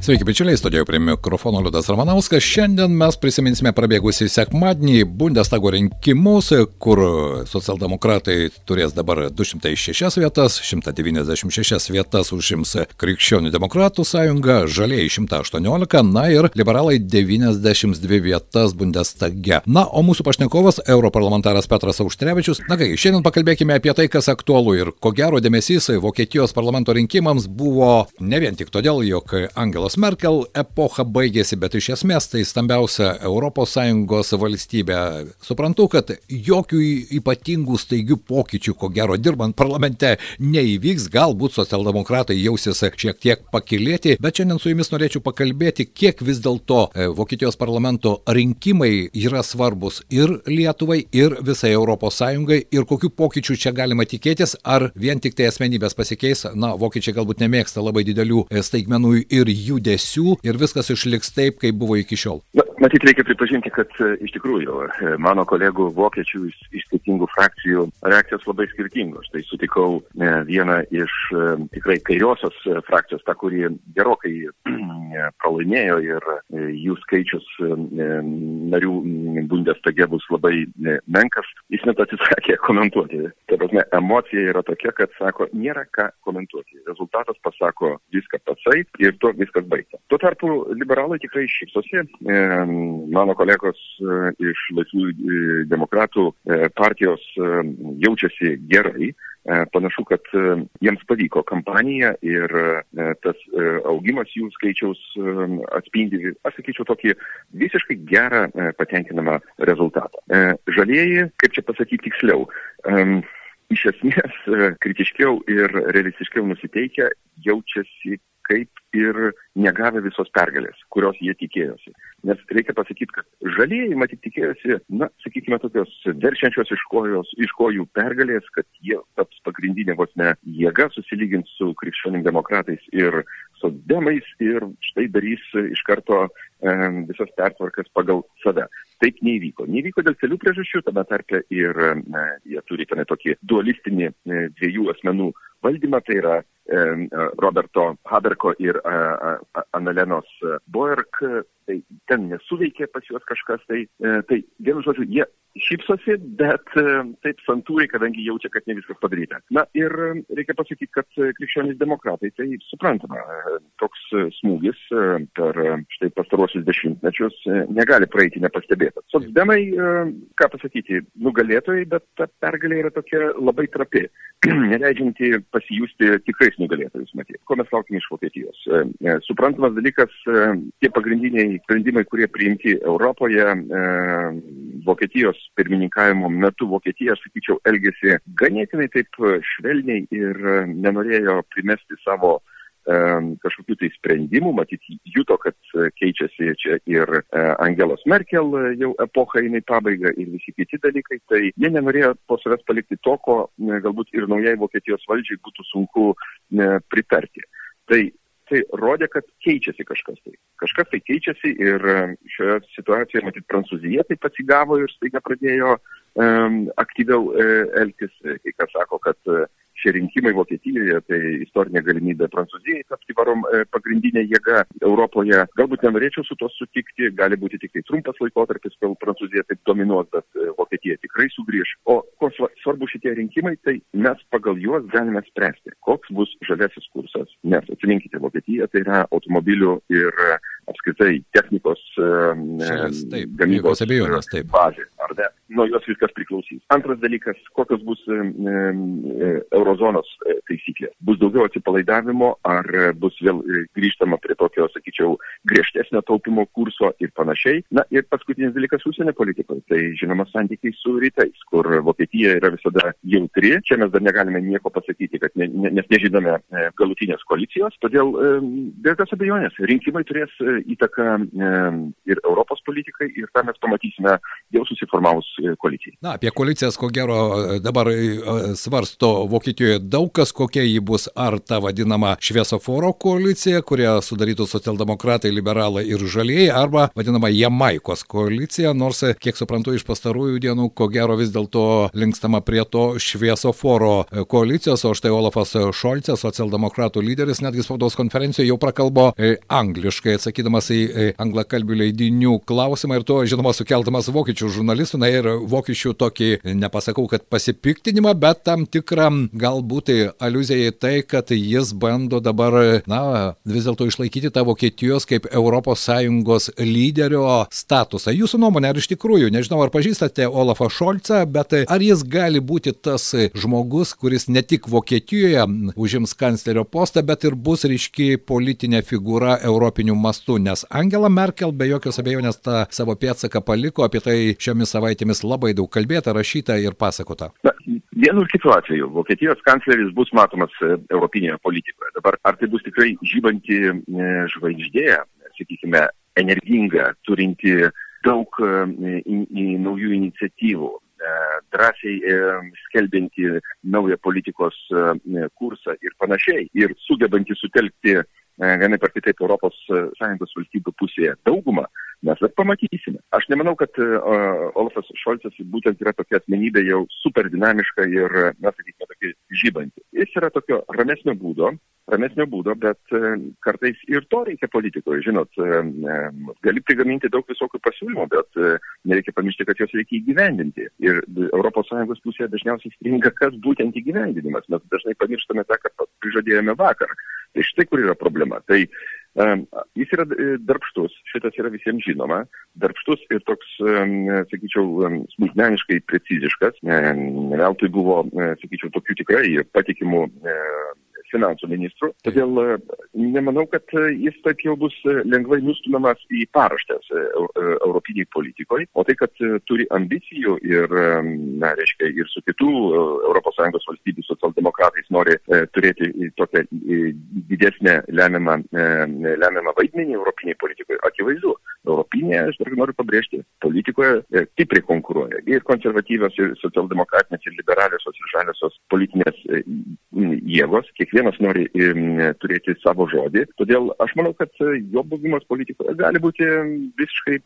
Sveiki, bičiuliai, studijoje prie mikrofono Liudas Ramanauskas. Šiandien mes prisiminsime prabėgusį sekmadienį Bundestago rinkimus, kur socialdemokratai turės dabar 206 vietas, 196 vietas užims Krikščionių demokratų sąjunga, žaliai 118, na ir liberalai 92 vietas Bundestage. Na, o mūsų pašnekovas, europarlamentaras Petras Auštrevičius. Na kai, šiandien pakalbėkime apie tai, kas aktualu ir ko gero dėmesys Vokietijos parlamento rinkimams buvo ne vien tik todėl, jog Angelas Angelos Merkel epocha baigėsi, bet iš esmės tai stambiausia ES valstybė. Suprantu, kad jokių ypatingų staigių pokyčių, ko gero dirbant parlamente, neįvyks, galbūt socialdemokratai jausis šiek tiek pakilėti, bet šiandien su jumis norėčiau pakalbėti, kiek vis dėlto e, Vokietijos parlamento rinkimai yra svarbus ir Lietuvai, ir visai ES, ir kokių pokyčių čia galima tikėtis, ar vien tik tai asmenybės pasikeis, na, vokiečiai galbūt nemėgsta labai didelių e, staigmenų ir jų judesių ir viskas išliks taip, kaip buvo iki šiol? Na, matyt, reikia pripažinti, kad e, iš tikrųjų e, mano kolegų vokiečių iš, skirtingų frakcijų reakcijos labai skirtingos. Tai sutikau e, vieną iš tikrai kairiosios frakcijos, tą, kuri gerokai pralaimėjo ir jų skaičius narių Bundestage bus labai menkas. Jis net atsisakė komentuoti. Tai prasme, emocija yra tokia, kad sako, nėra ką komentuoti. Rezultatas pasako viską patsai ir to viskas baigta. Tuo tarpu liberalai tikrai šypsosi. E, mano kolegos e, iš laisvų e, demokratų e, partijos jaučiasi gerai. Panašu, kad jiems pavyko kampanija ir tas augimas jų skaičiaus atspindi, aš sakyčiau, tokį visiškai gerą patenkinamą rezultatą. Žalieji, kaip čia pasakyti tiksliau, e, iš esmės kritiškiau ir realistiškiau nusiteikę jaučiasi kaip ir negavę visos pergalės, kurios jie tikėjosi. Nes reikia pasakyti, kad žalieji matyt tikėjosi, na, sakykime, tokios veršiančios iš, kojos, iš kojų pergalės, kad jie taps pagrindinė vos ne jėga susilygint su krikščionim demokratais ir sodemais ir štai darys iš karto visas pertvarkas pagal save. Taip neįvyko. Neįvyko dėl kelių priežasčių, tame tarpe ir e, jie turi ten tokį dualistinį e, dviejų asmenų valdymą, tai yra Roberto Haberko ir Analenos Boerk, tai ten nesuveikė pas juos kažkas, tai, e, tai vienu žodžiu, jie šypsosi, bet e, taip santūriai, kadangi jaučia, kad ne viskas padaryta. Na ir e, reikia pasakyti, kad krikščionys demokratai, tai suprantama, toks smūgis per štai pastaruosius dešimtmečius negali praeiti nepastebėtas. Socdemai, ką pasakyti, nugalėtojai, bet ta pergalė yra tokia labai trapi, neleidžianti pasijusti tikrais nugalėtojais, matyti. Ko mes laukime iš Vokietijos? Suprantamas dalykas, tie pagrindiniai sprendimai, kurie priimti Europoje, Vokietijos pirmininkavimo metu Vokietija, aš sakyčiau, elgėsi ganėtinai taip švelniai ir nenorėjo primesti savo kažkokių tai sprendimų, matyt, juto, kad keičiasi čia ir Angelos Merkel jau epocha eina į pabaigą ir visi kiti dalykai, tai jie nenorėjo po savęs palikti to, ko galbūt ir naujai Vokietijos valdžiai būtų sunku pritarti. Tai tai rodė, kad keičiasi kažkas tai. Kažkas tai keičiasi ir šioje situacijoje, matyt, Prancūzija taip atsigavo ir staiga pradėjo um, aktyviau uh, elgtis. Kai kas sako, kad uh, šie rinkimai Vokietijoje, tai istorinė galimybė Prancūzijai tapti varom e, pagrindinė jėga Europoje. Galbūt nenorėčiau su to sutikti, gali būti tik tai trumpas laikotarpis, kol Prancūzija taip dominuos, bet e, Vokietija tikrai sugrįž. O ko svarbu šitie rinkimai, tai mes pagal juos galime spręsti, koks bus žalesis kursas. Nes atsiminkite, Vokietija tai yra automobilių ir apskritai technikos Šalis, taip, gamybos abejonės, taip. bazė, ar ne? Nuo jos viskas priklausys. Antras dalykas, kokios bus e, e, eurozonos e, taisyklės. Bus daugiau atsipalaidavimo, ar bus vėl grįžtama prie tokio, sakyčiau, griežtesnio taupimo kurso ir panašiai. Na ir paskutinis dalykas užsienio politikoje. Tai žinoma santykiai su rytais, kur Vokietija yra visada jautri. Čia mes dar negalime nieko pasakyti, kad ne, ne, nes nežinome galutinės koalicijos. Todėl be jokios abejonės rinkimai turės įtaką ir Europos politikai ir tą mes pamatysime jau susiformavus koalicijai. Na, apie koalicijas, ko gero, dabar svarsto Vokietijoje daug kas, kokia ji bus, ar ta vadinama šviesoforo koalicija, kurią sudarytų socialdemokratai, liberalai ir žalieji, arba vadinama Jamaikos koalicija, nors, kiek suprantu, iš pastarųjų dienų, ko gero vis dėlto linkstama prie to šviesoforo koalicijos, o štai Olafas Šolcas, socialdemokratų lyderis, netgi spaudos konferencijoje jau prakalbo e, angliškai, atsakydamas į e, anglakalbių leidinių klausimą ir to, žinoma, sukeltamas vokiečių žurnalistų, na ir vokiečių tokį, nepasakau, kad pasipiktinimą, bet tam tikrą galbūt aluzija į tai, kad jis bando dabar, na, vis dėlto išlaikyti tą Vokietijos kaip ES lyderio statusą. Jūsų nuomonė, ar iš tikrųjų, nežinau, ar pažįstate Olafą Šolcą, bet ar jis gali būti tas žmogus, kuris ne tik Vokietijoje užims kanclerio postą, bet ir bus ryški politinė figūra europiniu mastu, nes Angela Merkel be jokios abejonės tą savo pėdsaką paliko, apie tai šiomis savaitėmis labai daug kalbėta, rašyta ir pasakota. Na, vienu ir kitu atveju Vokietijos kancleris bus matomas e, europinėje politikoje. Dabar ar tai bus tikrai žybanti e, žvaigždė, sakykime, energinga, turinti daug e, į, į naujų iniciatyvų, drąsiai skelbinti naują politikos kursą ir panašiai, ir sugebanti sutelkti vienai par kitaip Sąjungos valstybių pusėje daugumą, mes dar pamatysime. Aš nemanau, kad uh, Olafas Šolcas būtent yra tokia asmenybė jau super dinamiška ir, na, sakykime, tokia žybanti. Jis yra tokio ramesnio būdo, ramesnio būdo, bet uh, kartais ir to reikia politikoje. Žinot, uh, gali prigaminti daug visokių pasiūlymų, bet nereikia pamiršti, kad juos reikia įgyvendinti. Ir ES pusėje dažniausiai stringa, kas būtent įgyvendinimas. Mes dažnai pamirštame tą, ką prižadėjome vakar. Tai štai kur yra problema. Tai Jis yra e, darbštus, šitas yra visiems žinoma, darbštus ir toks, sakyčiau, smulkmeniškai preciziškas. Ne veltui buvo, e, sakyčiau, tokių tikrai patikimų e, finansų ministru. Todėl nemanau, kad jis taip jau bus lengvai nustumiamas į paraštės europiniai politikoje, o tai, kad turi ambicijų ir, na, reiškia, ir su kitų ES valstybių socialdemokratais nori turėti tokią didesnę lemiamą, lemiamą vaidmenį europiniai politikoje, akivaizdu. Europinė, aš dar noriu pabrėžti, politikoje stipriai konkuruoja ir konservatyvios, ir socialdemokratinės, ir liberaliosios, ir žaliosios politinės jėgos. Kiekvienas nori turėti savo žodį. Todėl aš manau, kad jo buvimas politikoje gali būti visiškai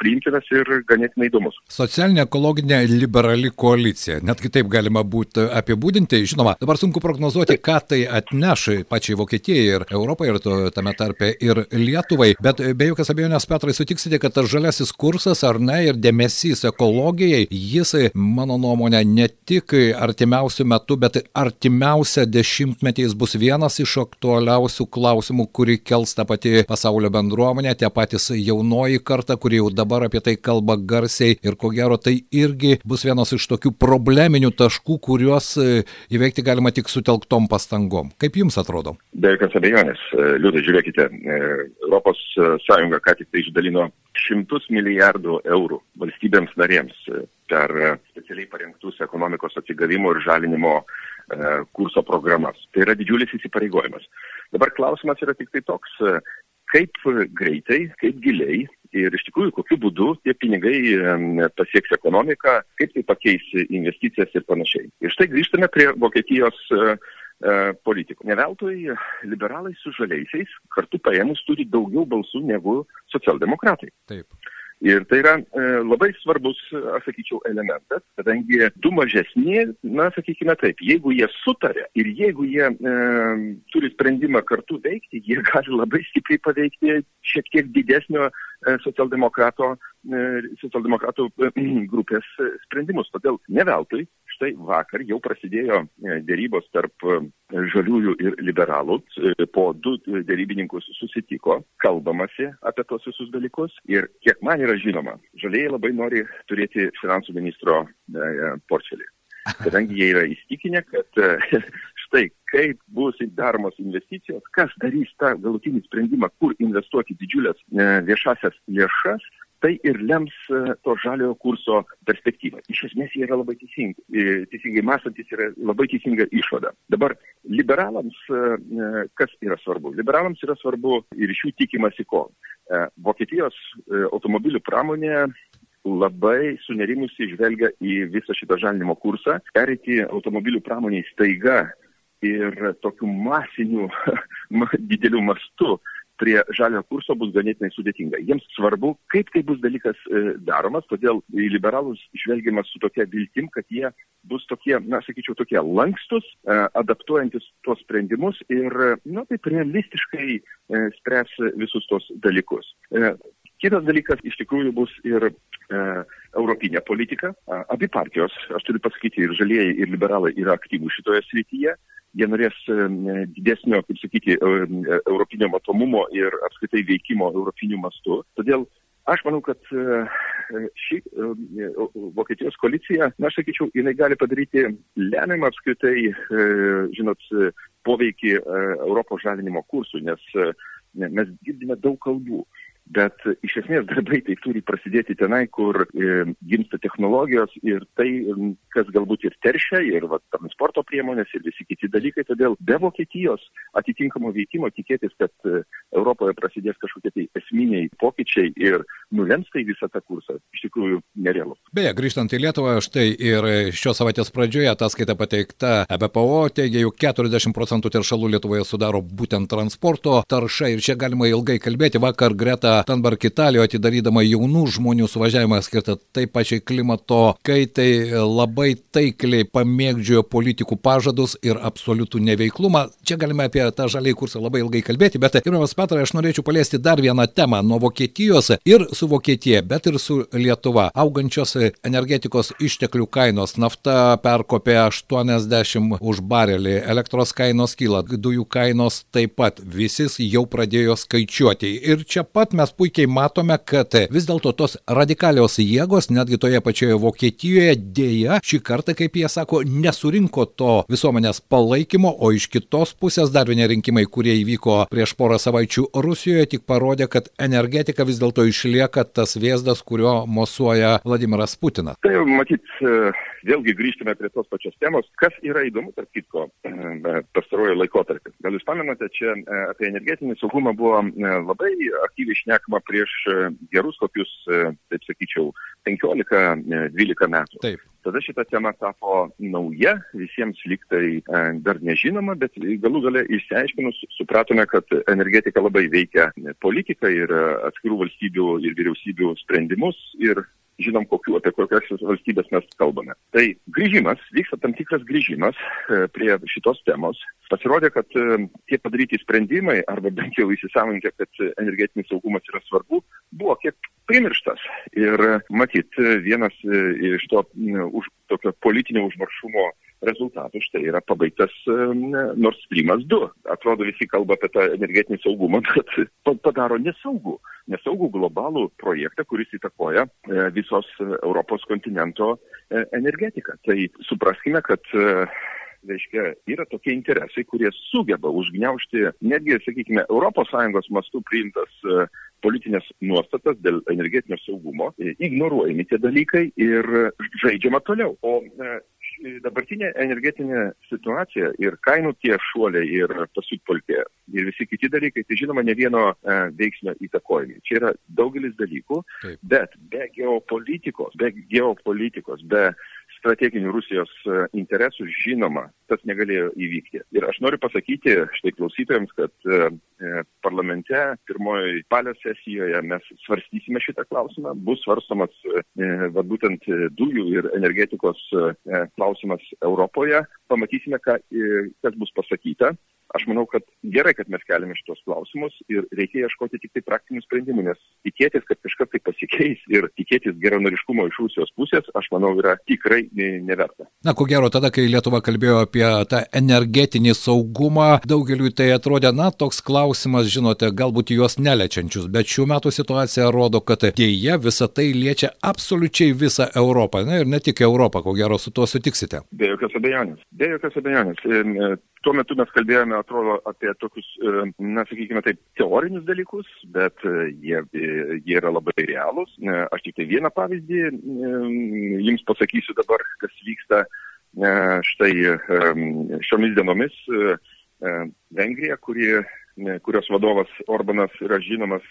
priimtinas ir ganėtinai įdomus. Socialinė ekologinė liberali koalicija, net kitaip galima būti apibūdinti. Žinoma, dabar sunku prognozuoti, ką tai atneš pačiai Vokietijai ir Europai, ir tame tarpe ir Lietuvai. Bet be jokios abejonės, Petrai, sutiksite, kad tas žaliasis kursas ar ne ir dėmesys ekologijai, jis, mano nuomonė, ne tik artimiausių metų, bet artimiausią dešimtmetį jis bus vienas iš aktualiausių klausimų, kurį kels ta pati pasaulio bendruomenė, tie patys jaunoji karta, kurie jau dabar apie tai kalba garsiai ir ko gero tai irgi bus vienas iš tokių probleminių taškų, kuriuos įveikti galima tik sutelktom pastangom. Kaip jums atrodo? Be jokios abejonės, liūdai, žiūrėkite, Europos Sąjunga ką tik tai išdalino šimtus milijardų eurų valstybėms narėms per specialiai parengtus ekonomikos atsigavimo ir žalinimo e, kurso programas. Tai yra didžiulis įsipareigojimas. Dabar klausimas yra tik tai toks, e, kaip greitai, kaip giliai ir iš tikrųjų kokiu būdu tie pinigai e, pasieks ekonomiką, kaip tai pakeis investicijas ir panašiai. Ir štai grįžtame prie Vokietijos politikų. Neveltui liberalai su žaliaisiais kartu paėmus turi daugiau balsų negu socialdemokratai. Taip. Ir tai yra e, labai svarbus, aš sakyčiau, elementas, kadangi du mažesni, na, sakykime taip, jeigu jie sutarė ir jeigu jie e, turi sprendimą kartu veikti, jie gali labai stipriai paveikti šiek tiek didesnio e, socialdemokrato, e, socialdemokratų e, grupės sprendimus. Todėl ne veltui štai vakar jau prasidėjo e, dėrybos tarp e, žaliųjų ir liberalų. E, po du dėrybininkus susitiko, kalbamasi apie tos visus dalykus. Ir kiek man yra žinoma, žalieji labai nori turėti finansų ministro portfelį. Kadangi jie yra įstikinę, kad štai kaip bus daromos investicijos, kas darys tą galutinį sprendimą, kur investuoti didžiulės viešasias lėšas, tai ir lems e, to žaliojo kurso perspektyvą. Iš esmės jie yra labai teisingi, e, teisingai mąstantis yra labai teisinga išvada. Dabar liberalams e, kas yra svarbu? Liberalams yra svarbu ir iš jų tikimasi ko? Vokietijos automobilių pramonė labai sunerimusi žvelgia į visą šitą žalinimo kursą. Perėti automobilių pramoniai staiga ir tokiu masiniu dideliu mastu prie žalio kurso bus ganėtinai sudėtinga. Jiems svarbu, kaip tai bus dalykas e, daromas, todėl į liberalus žvelgiamas su tokia viltim, kad jie bus tokie, na, sakyčiau, tokie lankstus, e, adaptuojantis tuos sprendimus ir, na, taip realistiškai e, spręs visus tos dalykus. Kitas dalykas iš tikrųjų bus ir e, europinė politika. Abi partijos, aš turiu pasakyti, ir žalieji, ir liberalai yra aktyvų šitoje srityje jie norės e, didesnio, kaip sakyti, e, e, europinio matomumo ir apskritai veikimo europiniu mastu. Todėl aš manau, kad ši Vokietijos koalicija, na, aš sakyčiau, jinai gali padaryti lemiamą apskritai, žinot, poveikį Europos žalinimo kursų, nes mes girdime daug kalbų bet iš esmės darbai tai turi prasidėti tenai, kur e, gimsta technologijos ir tai, kas galbūt ir teršia, ir va, transporto priemonės, ir visi kiti dalykai. Todėl be Vokietijos atitinkamo veikimo tikėtis, kad e, Europoje prasidės kažkokie tai esminiai pokyčiai ir nulems tai visą tą kursą, iš tikrųjų nerealu. Beje, grįžtant į Lietuvą, štai ir šios savaitės pradžioje ataskaita pateikta EBPO teigia, jog 40 procentų teršalų Lietuvoje sudaro būtent transporto tarša ir čia galima ilgai kalbėti. Vakar Greta Thunberg Italijoje atidarydama jaunų žmonių suvažiavimą skirtą taip pačiai klimato kaitai labai taikliai pamėgdžiojo politikų pažadus ir absoliutų neveiklumą. Čia galime apie tą žaliai kursą labai ilgai kalbėti, bet gerbiamas Petrai, aš norėčiau paliesti dar vieną temą nuo Vokietijos ir su Vokietija, bet ir su Lietuva. Augančios energetikos išteklių kainos, nafta perkopė 80 už barelį, elektros kainos kyla, dujų kainos taip pat, visi jau pradėjo skaičiuoti. Ir čia pat mes mes puikiai matome, kad vis dėlto tos radikalios jėgos, netgi toje pačioje Vokietijoje, dėja, šį kartą, kaip jie sako, nesurinko to visuomenės palaikymo, o iš kitos pusės dar vieni rinkimai, kurie įvyko prieš porą savaičių Rusijoje, tik parodė, kad energetika vis dėlto išlieka tas vėzdas, kurio mosuoja Vladimiras Putinas. Tai matyt, e, vėlgi grįžtume prie tos pačios temos. Kas yra įdomu, tarp kitko, e, pastaruoju laikotarpiu. Gal jūs pamenate, čia e, apie energetinį saugumą buvo labai aktyviai šnekama šnekama prieš e, gerus kokius, e, taip sakyčiau, 15-12 e, metų. Taip. Tada šita tema tapo nauja, visiems liktai dar nežinoma, bet galų gale išsiaiškinus supratome, kad energetika labai veikia politiką ir atskirų valstybių ir vyriausybių sprendimus ir žinom, kokiu, apie kokias valstybės mes kalbame. Tai grįžimas, vyksta tam tikras grįžimas e, prie šitos temos. Pasirodė, kad e, tie padaryti sprendimai, arba bent jau įsisavinti, kad energetinis saugumas yra svarbu, buvo kiek primirštas. Ir matyt, vienas e, iš to už, tokio politinio užmaršumo rezultatų štai yra pabaigtas Nord Streamas 2. Atrodo, visi kalba apie tą energetinį saugumą, bet padaro nesaugų, nesaugų globalų projektą, kuris įtakoja e, visos Europos kontinento e, energetiką. Tai supraskime, kad e, reiškia, yra tokie interesai, kurie sugeba užgniaužti netgi, sakykime, ES mastų priimtas politinės nuostatas dėl energetinio saugumo, ignoruojami tie dalykai ir žaidžiama toliau. O dabartinė energetinė situacija ir kainų tie šuoliai ir pasiutpolkė ir visi kiti dalykai, tai žinoma, ne vieno e, veiksnio įtakojami. Čia yra daugelis dalykų, Taip. bet be geopolitikos, be geopolitikos, be strateginių Rusijos e, interesų, žinoma, tas negalėjo įvykti. Ir aš noriu pasakyti štai klausytojams, kad e, e parlamente pirmojoje palio sesijoje mes svarstysime šitą klausimą, bus svarstomas e, va, būtent dujų ir energetikos klausimas Europoje, pamatysime, ką, kas bus pasakyta. Aš manau, kad gerai, kad mes keliame šitos klausimus ir reikia ieškoti tik tai praktinių sprendimų, nes tikėtis, kad kažkas tai pasikeis ir tikėtis geranoriškumo iš Rusijos pusės, aš manau, yra tikrai neverta. Na, ko gero, tada, kai Lietuva kalbėjo apie tą energetinį saugumą, daugeliu tai atrodė, na, toks klausimas, žinote, galbūt juos neliečiančius, bet šių metų situacija rodo, kad dėja visa tai liečia absoliučiai visą Europą. Na ir ne tik Europą, ko gero, su tuo sutiksite. Be jokios abejonės. Be jokios abejonės. Tuo metu mes kalbėjome, atrodo, apie tokius, e, na, sakykime, taip, teorinius dalykus, bet e, jie, e, jie yra labai realūs. Aš tik tai vieną pavyzdį jums pasakysiu dabar, kas vyksta štai šiomis dienomis. Vengrija, kuri, kurios vadovas Orbanas yra žinomas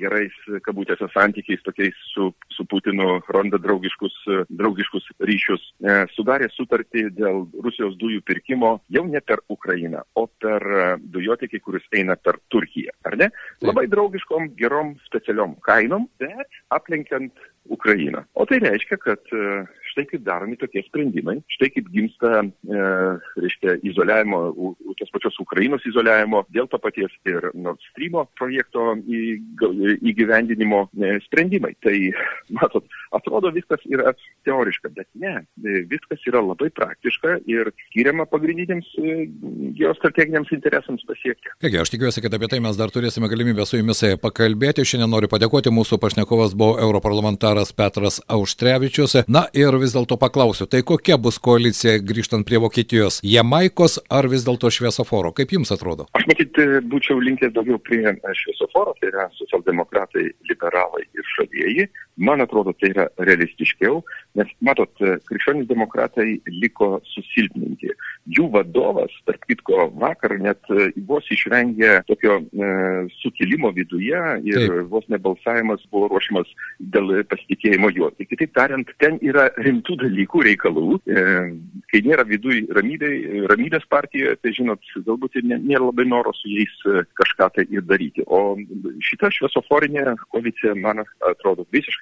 gerais, kabutėse, santykiais tokiais su, su Putinu, randa draugiškus, draugiškus ryšius, e, sudarė sutartį dėl Rusijos dujų pirkimo jau ne per Ukrainą, o per dujotikį, kuris eina per Turkiją. Ar ne? Labai draugiškom, gerom, specialiom kainom, bet aplenkiant Ukrainą. O tai reiškia, kad štai kaip daromi tokie sprendimai, štai kaip gimsta, e, reiškia, izoliavimo, tos pačios Ukrainos izoliavimo, dėl to paties ir Nord Stream projekto įgyvendinimo e, sprendimai. Tai, matot, atrodo viskas yra teoriška, bet ne, e, viskas yra labai praktiška ir skiriama pagrindiniams e, geostrateginiams interesams pasiekti. Taigi, aš tikiuosi, kad apie tai mes dar turėsime galimybę su jumis pakalbėti. Šiandien noriu padėkoti, mūsų pašnekovas buvo europarlamentaras Petras Auštrevičius. Na ir vis dėlto paklausiu, tai kokia bus koalicija grįžtant prie Vokietijos? Jamaikos ar vis dėlto šviesoforo? Kaip jums atrodo? Aš matyt, būčiau linkęs daugiau prie šviesoforo, tai yra socialdemokratai, liberalai ir žalieji. Man atrodo, tai yra realistiškiau, nes, matot, krikščionys demokratai liko susilpninti. Jų vadovas, tarp kitko, vakar net vos išvengė tokio e, sukilimo viduje ir Taip. vos nebalsavimas buvo ruošiamas dėl pasitikėjimo juo. Tai kitaip tariant, ten yra rimtų dalykų, reikalų. E, kai nėra viduje ramybė, ramybės partijoje, tai žinot, galbūt ir nėra labai noro su jais e, kažką tai ir daryti. O šita šviesoforinė koalicija, man atrodo, visiškai